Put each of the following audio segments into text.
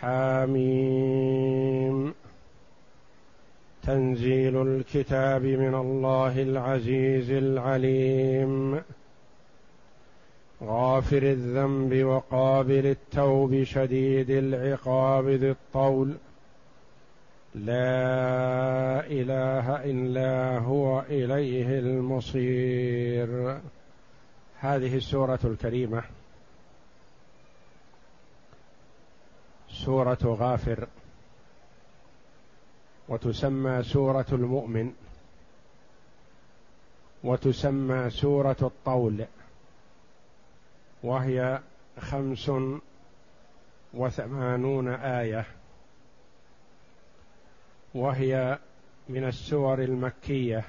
حاميم تنزيل الكتاب من الله العزيز العليم. غافر الذنب وقابل التوب شديد العقاب ذي الطول. لا إله إلا هو إليه المصير. هذه السورة الكريمة. سورة غافر وتسمى سورة المؤمن وتسمى سورة الطول وهي خمس وثمانون آية وهي من السور المكية.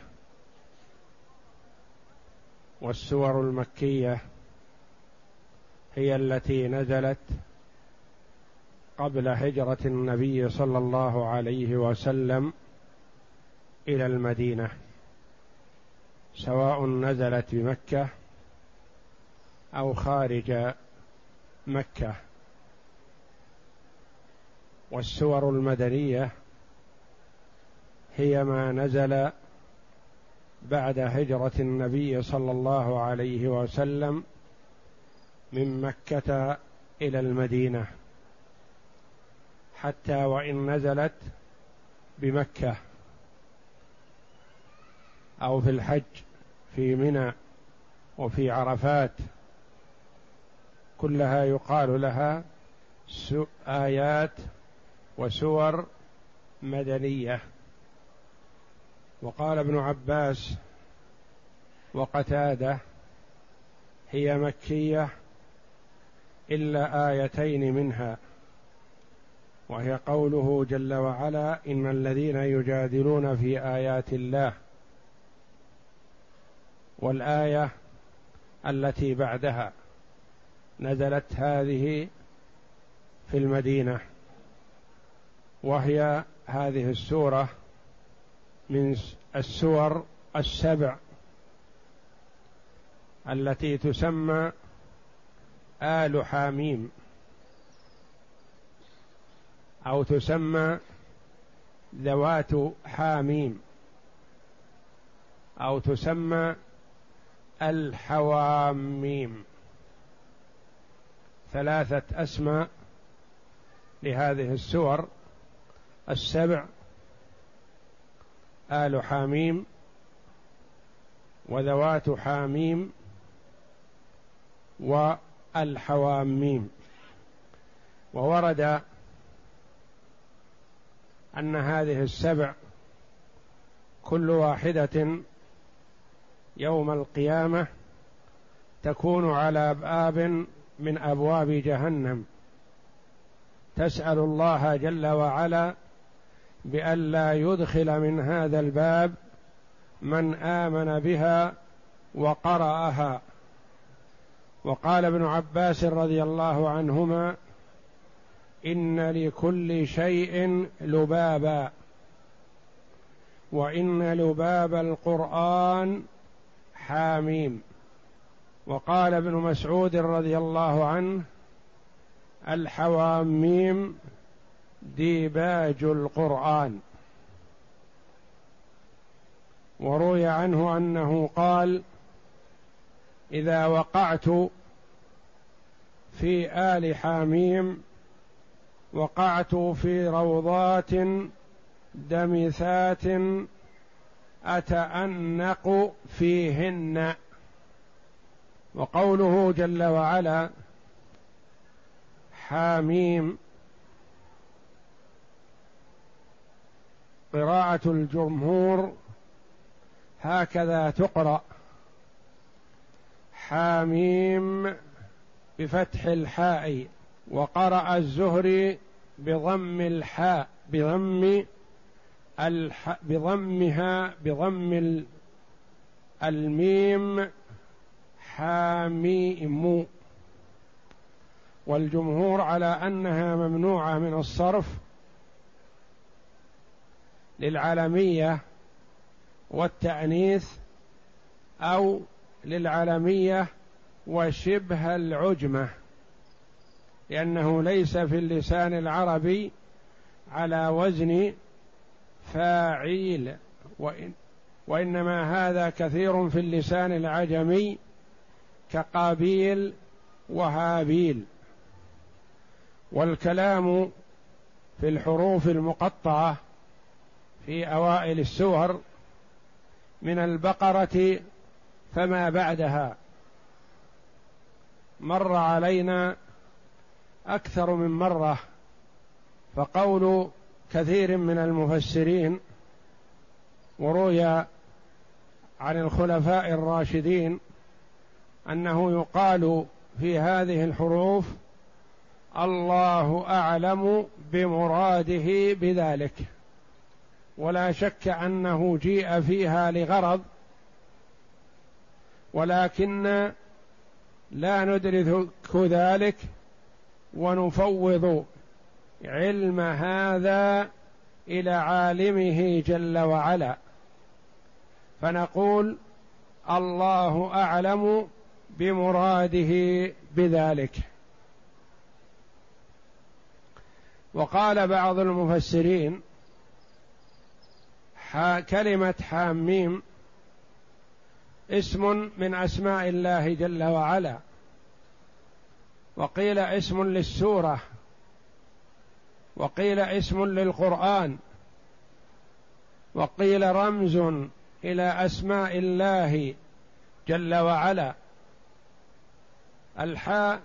والسور المكية هي التي نزلت قبل هجرة النبي صلى الله عليه وسلم إلى المدينة سواء نزلت بمكة أو خارج مكة. والسور المدنية هي ما نزل بعد هجرة النبي صلى الله عليه وسلم من مكة إلى المدينة. حتى وإن نزلت بمكة أو في الحج في منى وفي عرفات كلها يقال لها آيات وسور مدنية. وقال ابن عباس وقتادة هي مكية إلا آيتين منها. وهي قوله جل وعلا إن الذين يجادلون في آيات الله والآية التي بعدها نزلت هذه في المدينة وهي هذه السورة من السور السبع التي تسمى آل حاميم. أو تسمى ذوات حاميم. أو تسمى الحواميم. ثلاثة أسماء لهذه السور. السبع آل حاميم وذوات حاميم والحواميم. وورد أن هذه السبع كل واحدة يوم القيامة تكون على باب من أبواب جهنم. تسأل الله جل وعلا بألا يدخل من هذا الباب من آمن بها وقرأها. وقال ابن عباس رضي الله عنهما إن لكل شيء لبابا وإن لباب القرآن حاميم. وقال ابن مسعود رضي الله عنه الحواميم ديباج القرآن. وروي عنه أنه قال إذا وقعت في آل حاميم وقعت في روضات دمثات أتأنق فيهن. وقوله جل وعلا حاميم قراءة الجمهور هكذا تقرأ. حاميم بفتح الحاء وقرأ الزهري بضم الحاء بضم الح بضمها بضم الميم حاميم. والجمهور على أنها ممنوعة من الصرف للعالمية والتأنيث أو للعالمية وشبه العجمة. لأنه ليس في اللسان العربي على وزن فاعيل وإن وإنما هذا كثير في اللسان العجمي كقابيل وهابيل. والكلام في الحروف المقطعة في أوائل السور من البقرة فما بعدها. مر علينا أكثر من مرة فقول كثير من المفسرين وروي عن الخلفاء الراشدين أنه يقال في هذه الحروف الله أعلم بمراده بذلك ولا شك أنه جيء فيها لغرض ولكن لا ندرك ذلك ونفوض علم هذا إلى عالمه جل وعلا. فنقول الله أعلم بمراده بذلك. وقال بعض المفسرين كلمة حاميم اسم من أسماء الله جل وعلا. وقيل اسم للسورة وقيل اسم للقرآن وقيل رمز إلى أسماء الله جل وعلا. الحاء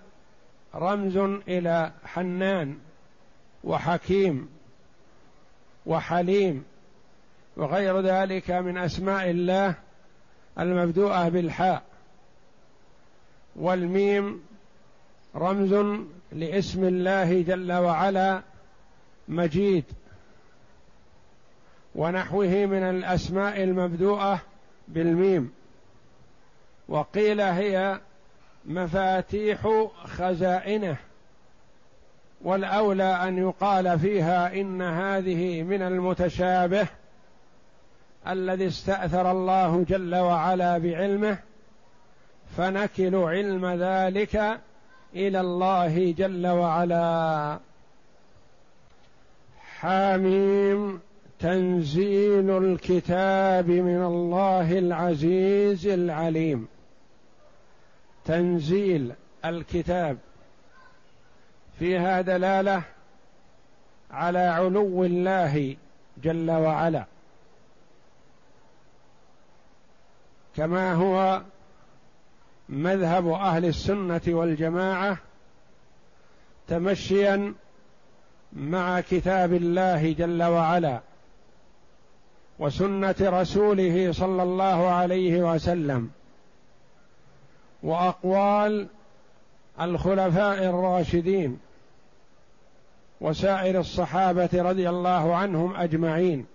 رمز إلى حنان وحكيم وحليم وغير ذلك من أسماء الله المبدوءة بالحاء والميم رمز لاسم الله جل وعلا مجيد ونحوه من الأسماء المبدوءة بالميم. وقيل هي مفاتيح خزائنه والأولى أن يقال فيها إن هذه من المتشابه الذي استأثر الله جل وعلا بعلمه فنكل علم ذلك إلى الله جل وعلا. حاميم تنزيل الكتاب من الله العزيز العليم. تنزيل الكتاب. فيها دلاله على علو الله جل وعلا. كما هو مذهب أهل السنة والجماعة تمشيا مع كتاب الله جل وعلا وسنة رسوله صلى الله عليه وسلم وأقوال الخلفاء الراشدين وسائر الصحابة رضي الله عنهم أجمعين.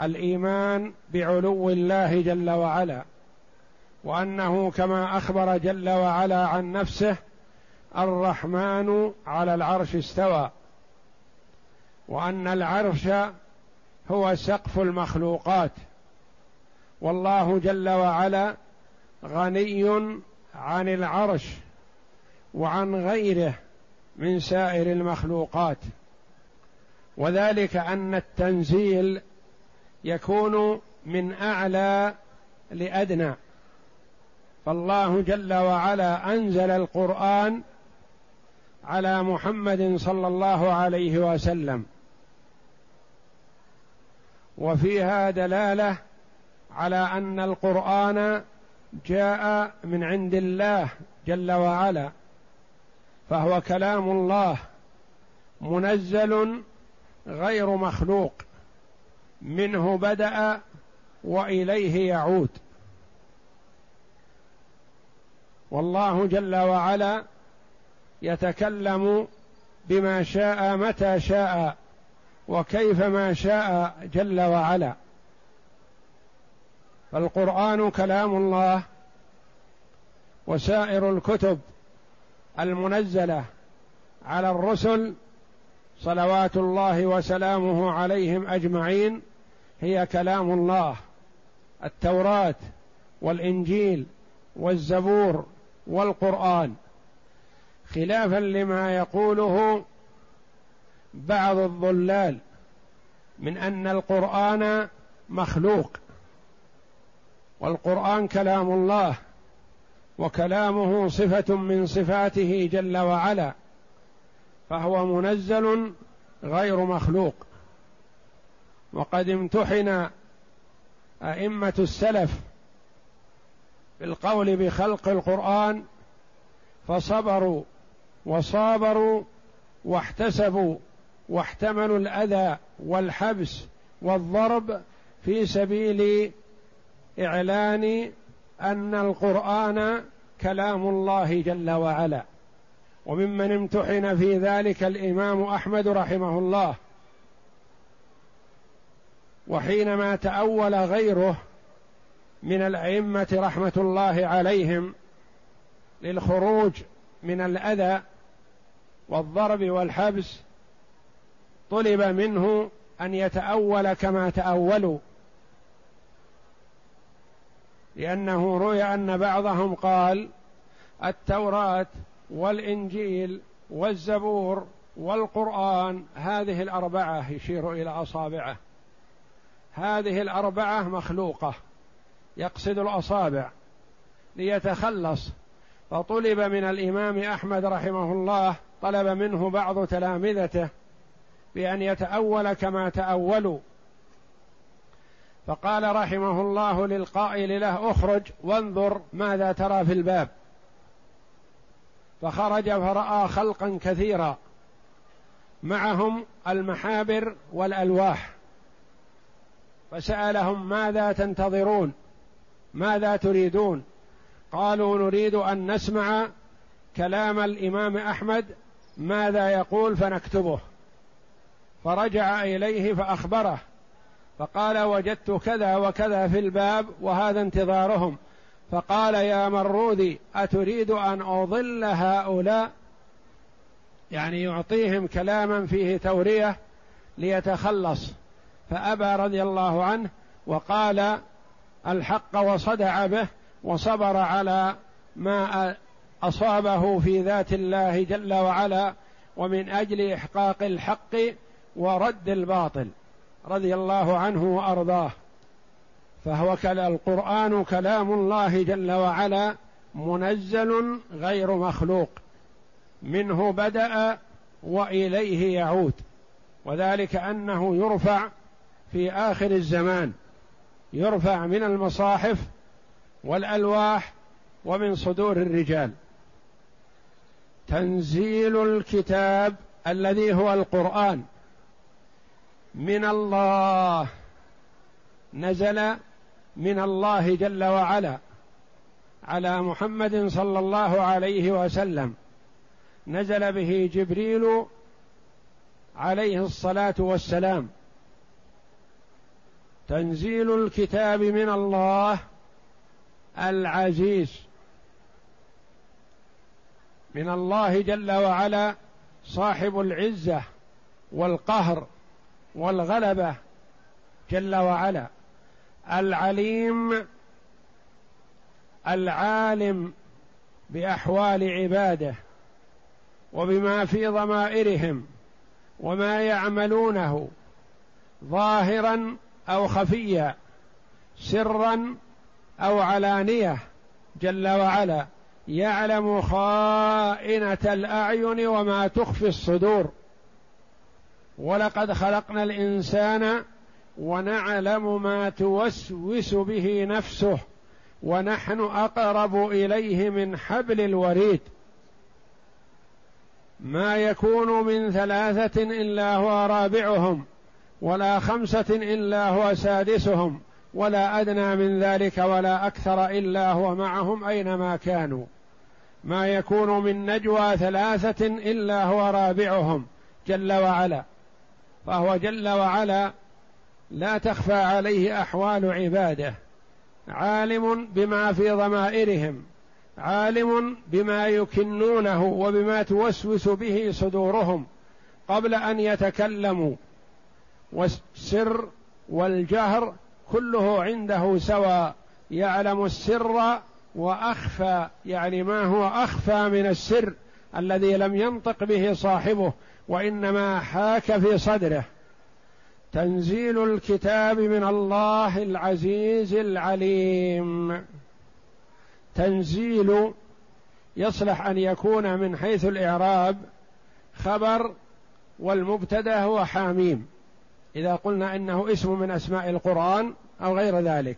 الإيمان بعلو الله جل وعلا. وأنه كما أخبر جل وعلا عن نفسه الرحمن على العرش استوى وأن العرش هو سقف المخلوقات والله جل وعلا غني عن العرش وعن غيره من سائر المخلوقات. وذلك أن التنزيل يكون من أعلى لأدنى. فالله جل وعلا أنزل القرآن على محمد صلى الله عليه وسلم. وفيها دلالة على أن القرآن جاء من عند الله جل وعلا فهو كلام الله منزل غير مخلوق منه بدأ وإليه يعود. والله جل وعلا يتكلم بما شاء متى شاء وكيف ما شاء جل وعلا. فالقرآن كلام الله وسائر الكتب المنزلة على الرسل صلوات الله وسلامه عليهم أجمعين هي كلام الله. التوراة والإنجيل والزبور والقرآن خلافا لما يقوله بعض الضلال من أن القرآن مخلوق والقرآن كلام الله وكلامه صفة من صفاته جل وعلا فهو منزل غير مخلوق وقد امتحن أئمة السلف بالقول بخلق القرآن فصبروا وصابروا واحتسبوا واحتملوا الأذى والحبس والضرب في سبيل إعلان أن القرآن كلام الله جل وعلا. وممن امتحن في ذلك الإمام أحمد رحمه الله وحينما تأول غيره من الأئمة رحمة الله عليهم للخروج من الأذى والضرب والحبس طلب منه أن يتأول كما تأولوا. لأنه روي أن بعضهم قال التوراة والإنجيل والزبور والقرآن هذه الأربعة يشير إلى أصابعه. هذه الأربعة مخلوقة. يقصد الأصابع ليتخلص. فطلب من الإمام أحمد رحمه الله طلب منه بعض تلامذته بأن يتأول كما تأولوا. فقال رحمه الله للقائل له اخرج وانظر ماذا ترى في الباب. فخرج فرأى خلقا كثيرا معهم المحابر والألواح. فسألهم ماذا تنتظرون؟ ماذا تريدون؟ قالوا نريد أن نسمع كلام الإمام أحمد ماذا يقول فنكتبه. فرجع إليه فأخبره فقال وجدت كذا وكذا في الباب وهذا انتظارهم. فقال يا مروذي أتريد أن أضل هؤلاء؟ يعني يعطيهم كلاما فيه تورية ليتخلص. فأبى رضي الله عنه وقال الحق وصدع به وصبر على ما أصابه في ذات الله جل وعلا ومن أجل إحقاق الحق ورد الباطل رضي الله عنه وأرضاه. فهو القرآن كلام الله جل وعلا منزل غير مخلوق. منه بدأ وإليه يعود. وذلك أنه يرفع في آخر الزمان. يرفع من المصاحف والألواح ومن صدور الرجال. تنزيل الكتاب الذي هو القرآن. من الله. نزل من الله جل وعلا على محمد صلى الله عليه وسلم. نزل به جبريل عليه الصلاة والسلام. تنزيل الكتاب من الله العزيز. من الله جل وعلا صاحب العزة والقهر والغلبة جل وعلا. العليم العالم بأحوال عباده وبما في ضمائرهم وما يعملونه ظاهرا أو خفيا سرا أو علانية جل وعلا يعلم خائنة الأعين وما تخفي الصدور. ولقد خلقنا الإنسان ونعلم ما توسوس به نفسه ونحن أقرب إليه من حبل الوريد. ما يكون من ثلاثة إلا هو رابعهم. ولا خمسة إلا هو سادسهم ولا أدنى من ذلك ولا أكثر إلا هو معهم أينما كانوا. ما يكون من نجوى ثلاثة إلا هو رابعهم جل وعلا. فهو جل وعلا لا تخفى عليه أحوال عباده. عالم بما في ضمائرهم عالم بما يكنونه وبما توسوس به صدورهم قبل أن يتكلموا. والسر والجهر كله عنده سواء يعلم السر وأخفى يعني ما هو أخفى من السر الذي لم ينطق به صاحبه وإنما حاك في صدره. تنزيل الكتاب من الله العزيز العليم. تنزيل يصلح أن يكون من حيث الإعراب خبر والمبتدا هو حاميم. إذا قلنا إنه اسم من أسماء القرآن أو غير ذلك.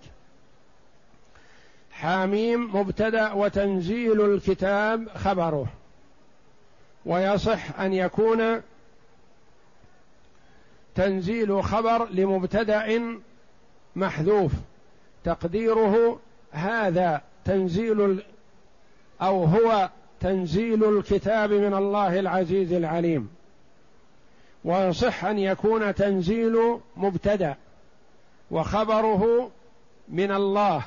حاميم مبتدأ وتنزيل الكتاب خبره. ويصح أن يكون تنزيل خبر لمبتدأ محذوف. تقديره هذا تنزيل أو هو تنزيل الكتاب من الله العزيز العليم. ويصح أن يكون تنزيل مبتدأ وخبره من الله.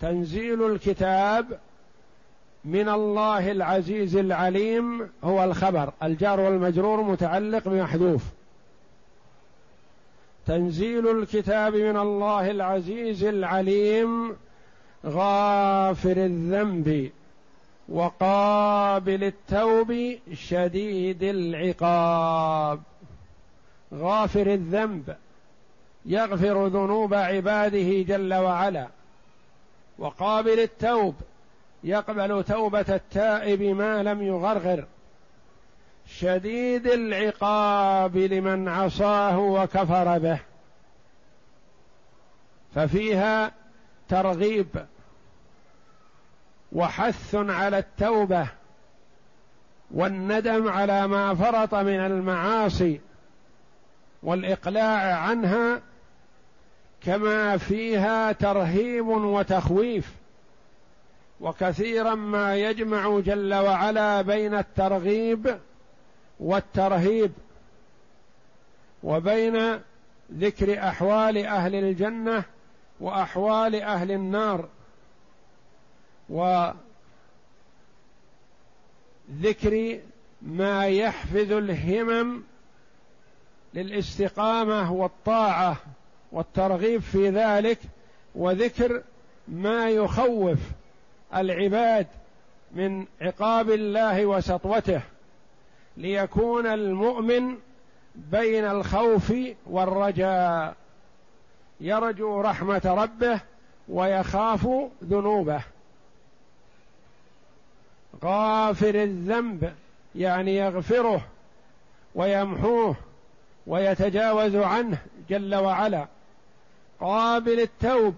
تنزيل الكتاب من الله العزيز العليم هو الخبر. الجار والمجرور متعلق بمحذوف. تنزيل الكتاب من الله العزيز العليم غافر الذنب. وقابل التوب شديد العقاب. غافر الذنب يغفر ذنوب عباده جل وعلا. وقابل التوب يقبل توبة التائب ما لم يغرغر. شديد العقاب لمن عصاه وكفر به. ففيها ترغيب. وحث على التوبة والندم على ما فرط من المعاصي والإقلاع عنها كما فيها ترهيب وتخويف وكثيرا ما يجمع جل وعلا بين الترغيب والترهيب وبين ذكر أحوال أهل الجنة وأحوال أهل النار. وذكر ما يحفز الهمم للاستقامة والطاعة والترغيب في ذلك وذكر ما يخوف العباد من عقاب الله وسطوته ليكون المؤمن بين الخوف والرجاء. يرجو رحمة ربه ويخاف ذنوبه. غافر الذنب يعني يغفره ويمحوه ويتجاوز عنه جل وعلا. قابل التوب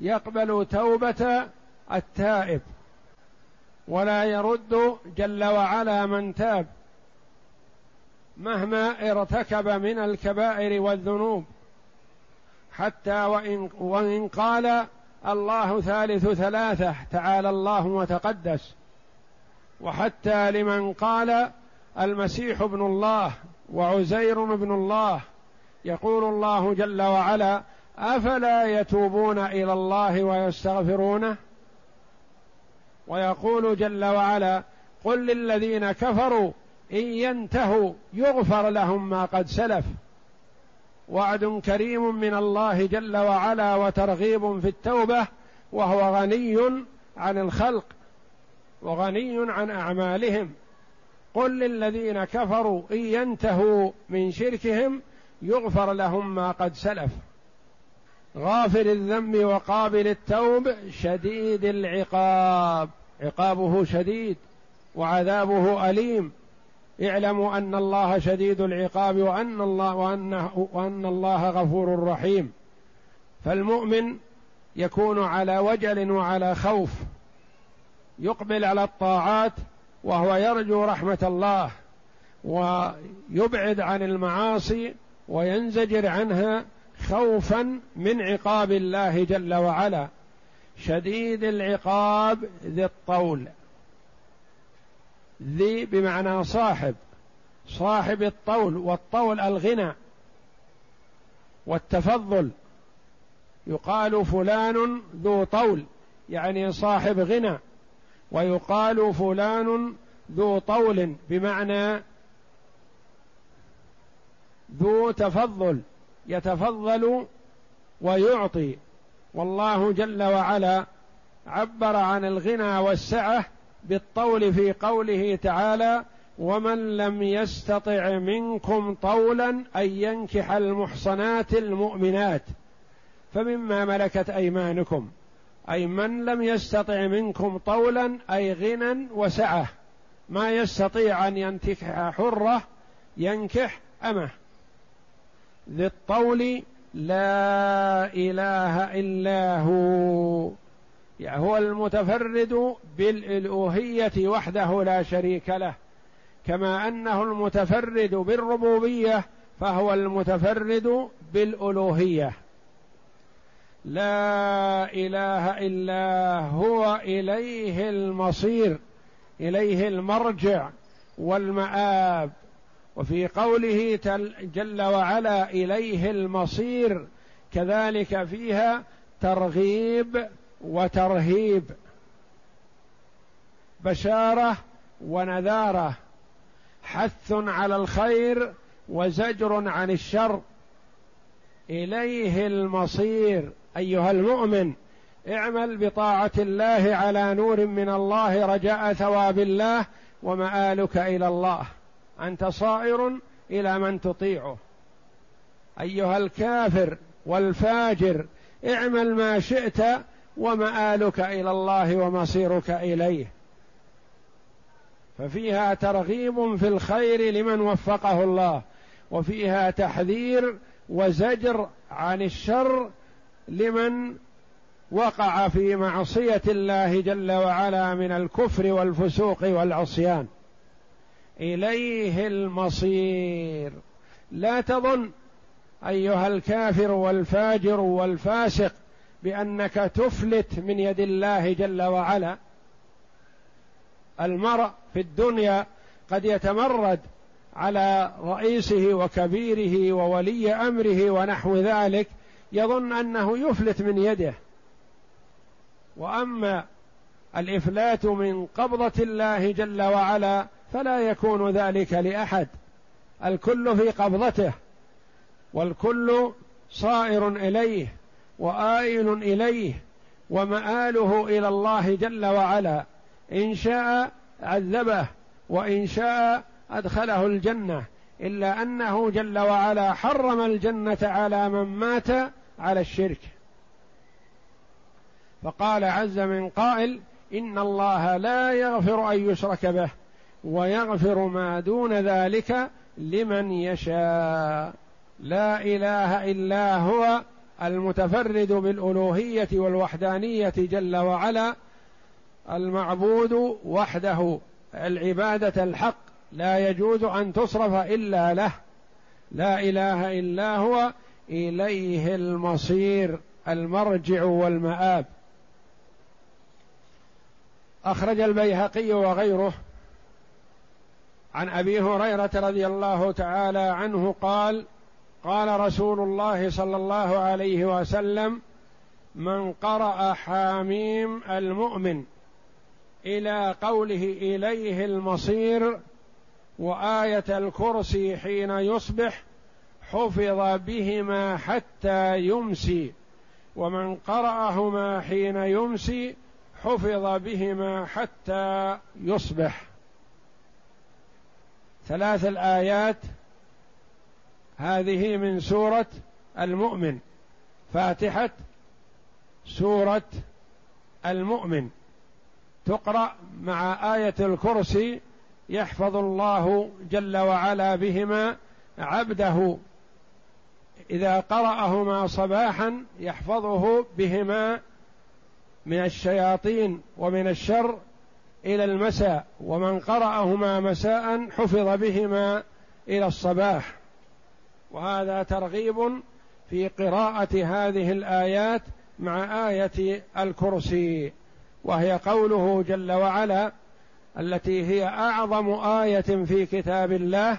يقبل توبة التائب. ولا يرد جل وعلا من تاب مهما ارتكب من الكبائر والذنوب. حتى وإن, وإن قال الله ثالث ثلاثة تعالى الله وتقدس وحتى لمن قال المسيح ابن الله وعزير ابن الله يقول الله جل وعلا أفلا يتوبون إلى الله ويستغفرونه؟ ويقول جل وعلا قل للذين كفروا إن ينتهوا يغفر لهم ما قد سلف. وعد كريم من الله جل وعلا وترغيب في التوبة وهو غني عن الخلق. وغني عن أعمالهم. قل للذين كفروا إن ينتهوا من شركهم يغفر لهم ما قد سلف. غافر الذنب وقابل التوب شديد العقاب. عقابه شديد وعذابه أليم. اعلموا أن الله شديد العقاب وأن الله وأنه وأن الله غفور رحيم. فالمؤمن يكون على وجل وعلى خوف. يقبل على الطاعات وهو يرجو رحمة الله ويبعد عن المعاصي وينزجر عنها خوفا من عقاب الله جل وعلا. شديد العقاب ذي الطول. ذي بمعنى صاحب. صاحب الطول والطول الغنى والتفضل. يقال فلان ذو طول يعني صاحب غنى. ويقال فلان ذو طول بمعنى ذو تفضل يتفضل ويعطي. والله جل وعلا عبر عن الغنى والسعة بالطول في قوله تعالى ومن لم يستطع منكم طولا أن ينكح المحصنات المؤمنات فمما ملكت أيمانكم. أي من لم يستطع منكم طولا أي غنى وسعة ما يستطيع أن ينتكح حرة ينكح أمة. ذي الطول لا إله إلا هو. يعني هو المتفرد بالإلوهية وحده لا شريك له كما أنه المتفرد بالربوبية فهو المتفرد بالألوهية. لا إله إلا هو إليه المصير إليه المرجع والمآب. وفي قوله جل وعلا إليه المصير كذلك فيها ترغيب وترهيب. بشارة ونذارة حث على الخير وزجر عن الشر إليه المصير. أيها المؤمن اعمل بطاعة الله على نور من الله رجاء ثواب الله ومآلك إلى الله. أنت صائر إلى من تطيعه. أيها الكافر والفاجر اعمل ما شئت ومآلك إلى الله ومصيرك إليه. ففيها ترغيب في الخير لمن وفقه الله وفيها تحذير وزجر عن الشر لمن وقع في معصية الله جل وعلا من الكفر والفسوق والعصيان. إليه المصير. لا تظن أيها الكافر والفاجر والفاسق بأنك تفلت من يد الله جل وعلا. المرء في الدنيا قد يتمرد على رئيسه وكبيره وولي أمره ونحو ذلك يظن أنه يفلت من يده. وأما الإفلات من قبضة الله جل وعلا فلا يكون ذلك لأحد. الكل في قبضته والكل صائر إليه وآئل إليه ومآله إلى الله جل وعلا. إن شاء عذبه وإن شاء أدخله الجنة. إلا أنه جل وعلا حرم الجنة على من مات على الشرك. فقال عز من قائل إن الله لا يغفر أن يشرك به ويغفر ما دون ذلك لمن يشاء. لا إله إلا هو المتفرد بالألوهية والوحدانية جل وعلا المعبود وحده العبادة الحق لا يجوز أن تصرف إلا له. لا إله إلا هو إليه المصير المرجع والمآب. أخرج البيهقي وغيره عن أبي هريرة رضي الله تعالى عنه قال قال رسول الله صلى الله عليه وسلم من قرأ حاميم المؤمن إلى قوله إليه المصير وآية الكرسي حين يصبح حفظ بهما حتى يمسي. ومن قرأهما حين يمسي حفظ بهما حتى يصبح. ثلاث الآيات هذه من سورة المؤمن. فاتحة سورة المؤمن. تقرأ مع آية الكرسي يحفظ الله جل وعلا بهما عبده. إذا قرأهما صباحا يحفظه بهما من الشياطين ومن الشر إلى المساء ومن قرأهما مساء حفظ بهما إلى الصباح. وهذا ترغيب في قراءة هذه الآيات مع آية الكرسي وهي قوله جل وعلا التي هي أعظم آية في كتاب الله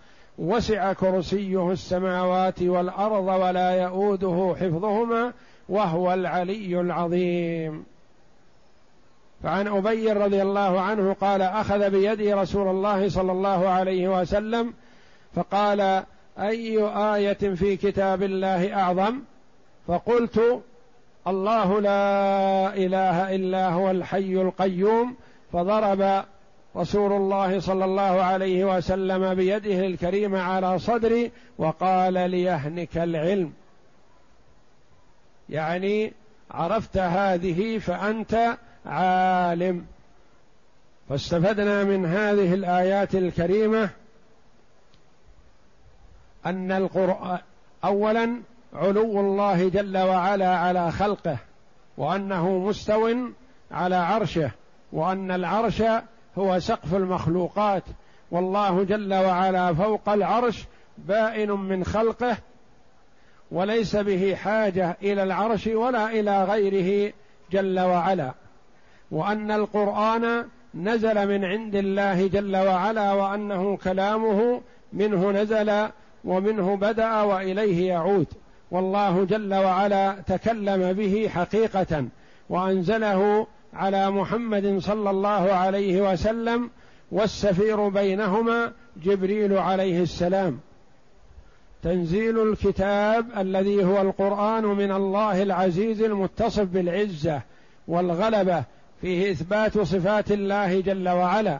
وسع كرسيه السماوات والأرض ولا يئوده حفظهما وهو العلي العظيم. فعن أبي رضي الله عنه قال أخذ بيدي رسول الله صلى الله عليه وسلم فقال أي آية في كتاب الله أعظم؟ فقلت الله لا إله إلا هو الحي القيوم. فضرب رسول الله صلى الله عليه وسلم بيده الكريمة على صدري وقال ليهنك العلم. يعني عرفت هذه فأنت عالم. فاستفدنا من هذه الآيات الكريمة أن القرآن اولا علو الله جل وعلا على خلقه وأنه مستو على عرشه وأن العرش هو سقف المخلوقات والله جل وعلا فوق العرش بائن من خلقه وليس به حاجة إلى العرش ولا إلى غيره جل وعلا. وأن القرآن نزل من عند الله جل وعلا وأنه كلامه منه نزل ومنه بدأ وإليه يعود. والله جل وعلا تكلم به حقيقة وأنزله على محمد صلى الله عليه وسلم والسفير بينهما جبريل عليه السلام. تنزيل الكتاب الذي هو القرآن من الله العزيز المتصف بالعزة والغلبة فيه إثبات صفات الله جل وعلا.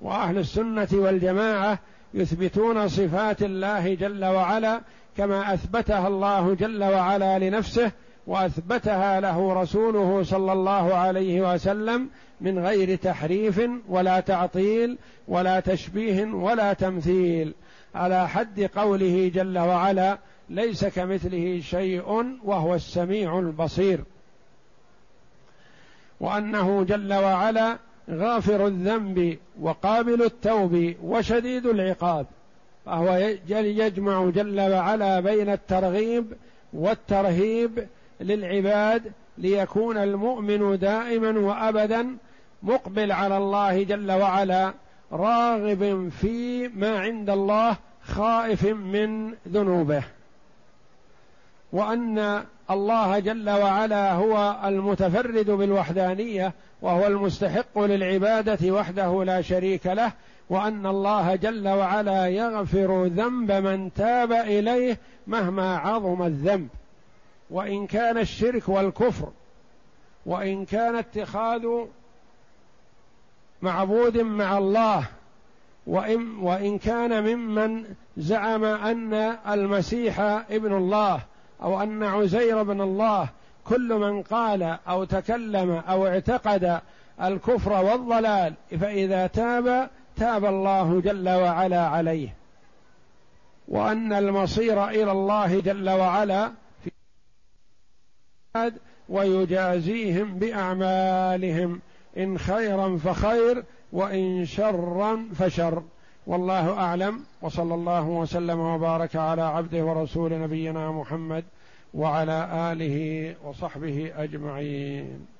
وأهل السنة والجماعة يثبتون صفات الله جل وعلا كما أثبتها الله جل وعلا لنفسه وأثبتها له رسوله صلى الله عليه وسلم من غير تحريف ولا تعطيل ولا تشبيه ولا تمثيل. على حد قوله جل وعلا ليس كمثله شيء وهو السميع البصير. وأنه جل وعلا غافر الذنب وقابل التوب وشديد العقاب. فهو يجمع جل وعلا بين الترغيب والترهيب للعباد ليكون المؤمن دائما وأبدا مقبل على الله جل وعلا راغب في ما عند الله خائف من ذنوبه. وأن الله جل وعلا هو المتفرد بالوحدانية وهو المستحق للعبادة وحده لا شريك له وأن الله جل وعلا يغفر ذنب من تاب إليه مهما عظم الذنب. وإن كان الشرك والكفر وإن كان اتخاذ معبود مع الله وإن, وإن كان ممن زعم أن المسيح ابن الله أو أن عزير بن الله كل من قال أو تكلم أو اعتقد الكفر والضلال فإذا تاب تاب الله جل وعلا عليه. وأن المصير إلى الله جل وعلا في ويجازيهم بأعمالهم. إن خيرا فخير وإن شرا فشر. والله أعلم. وصلى الله وسلم وبارك على عبده ورسول نبينا محمد وعلى آله وصحبه أجمعين.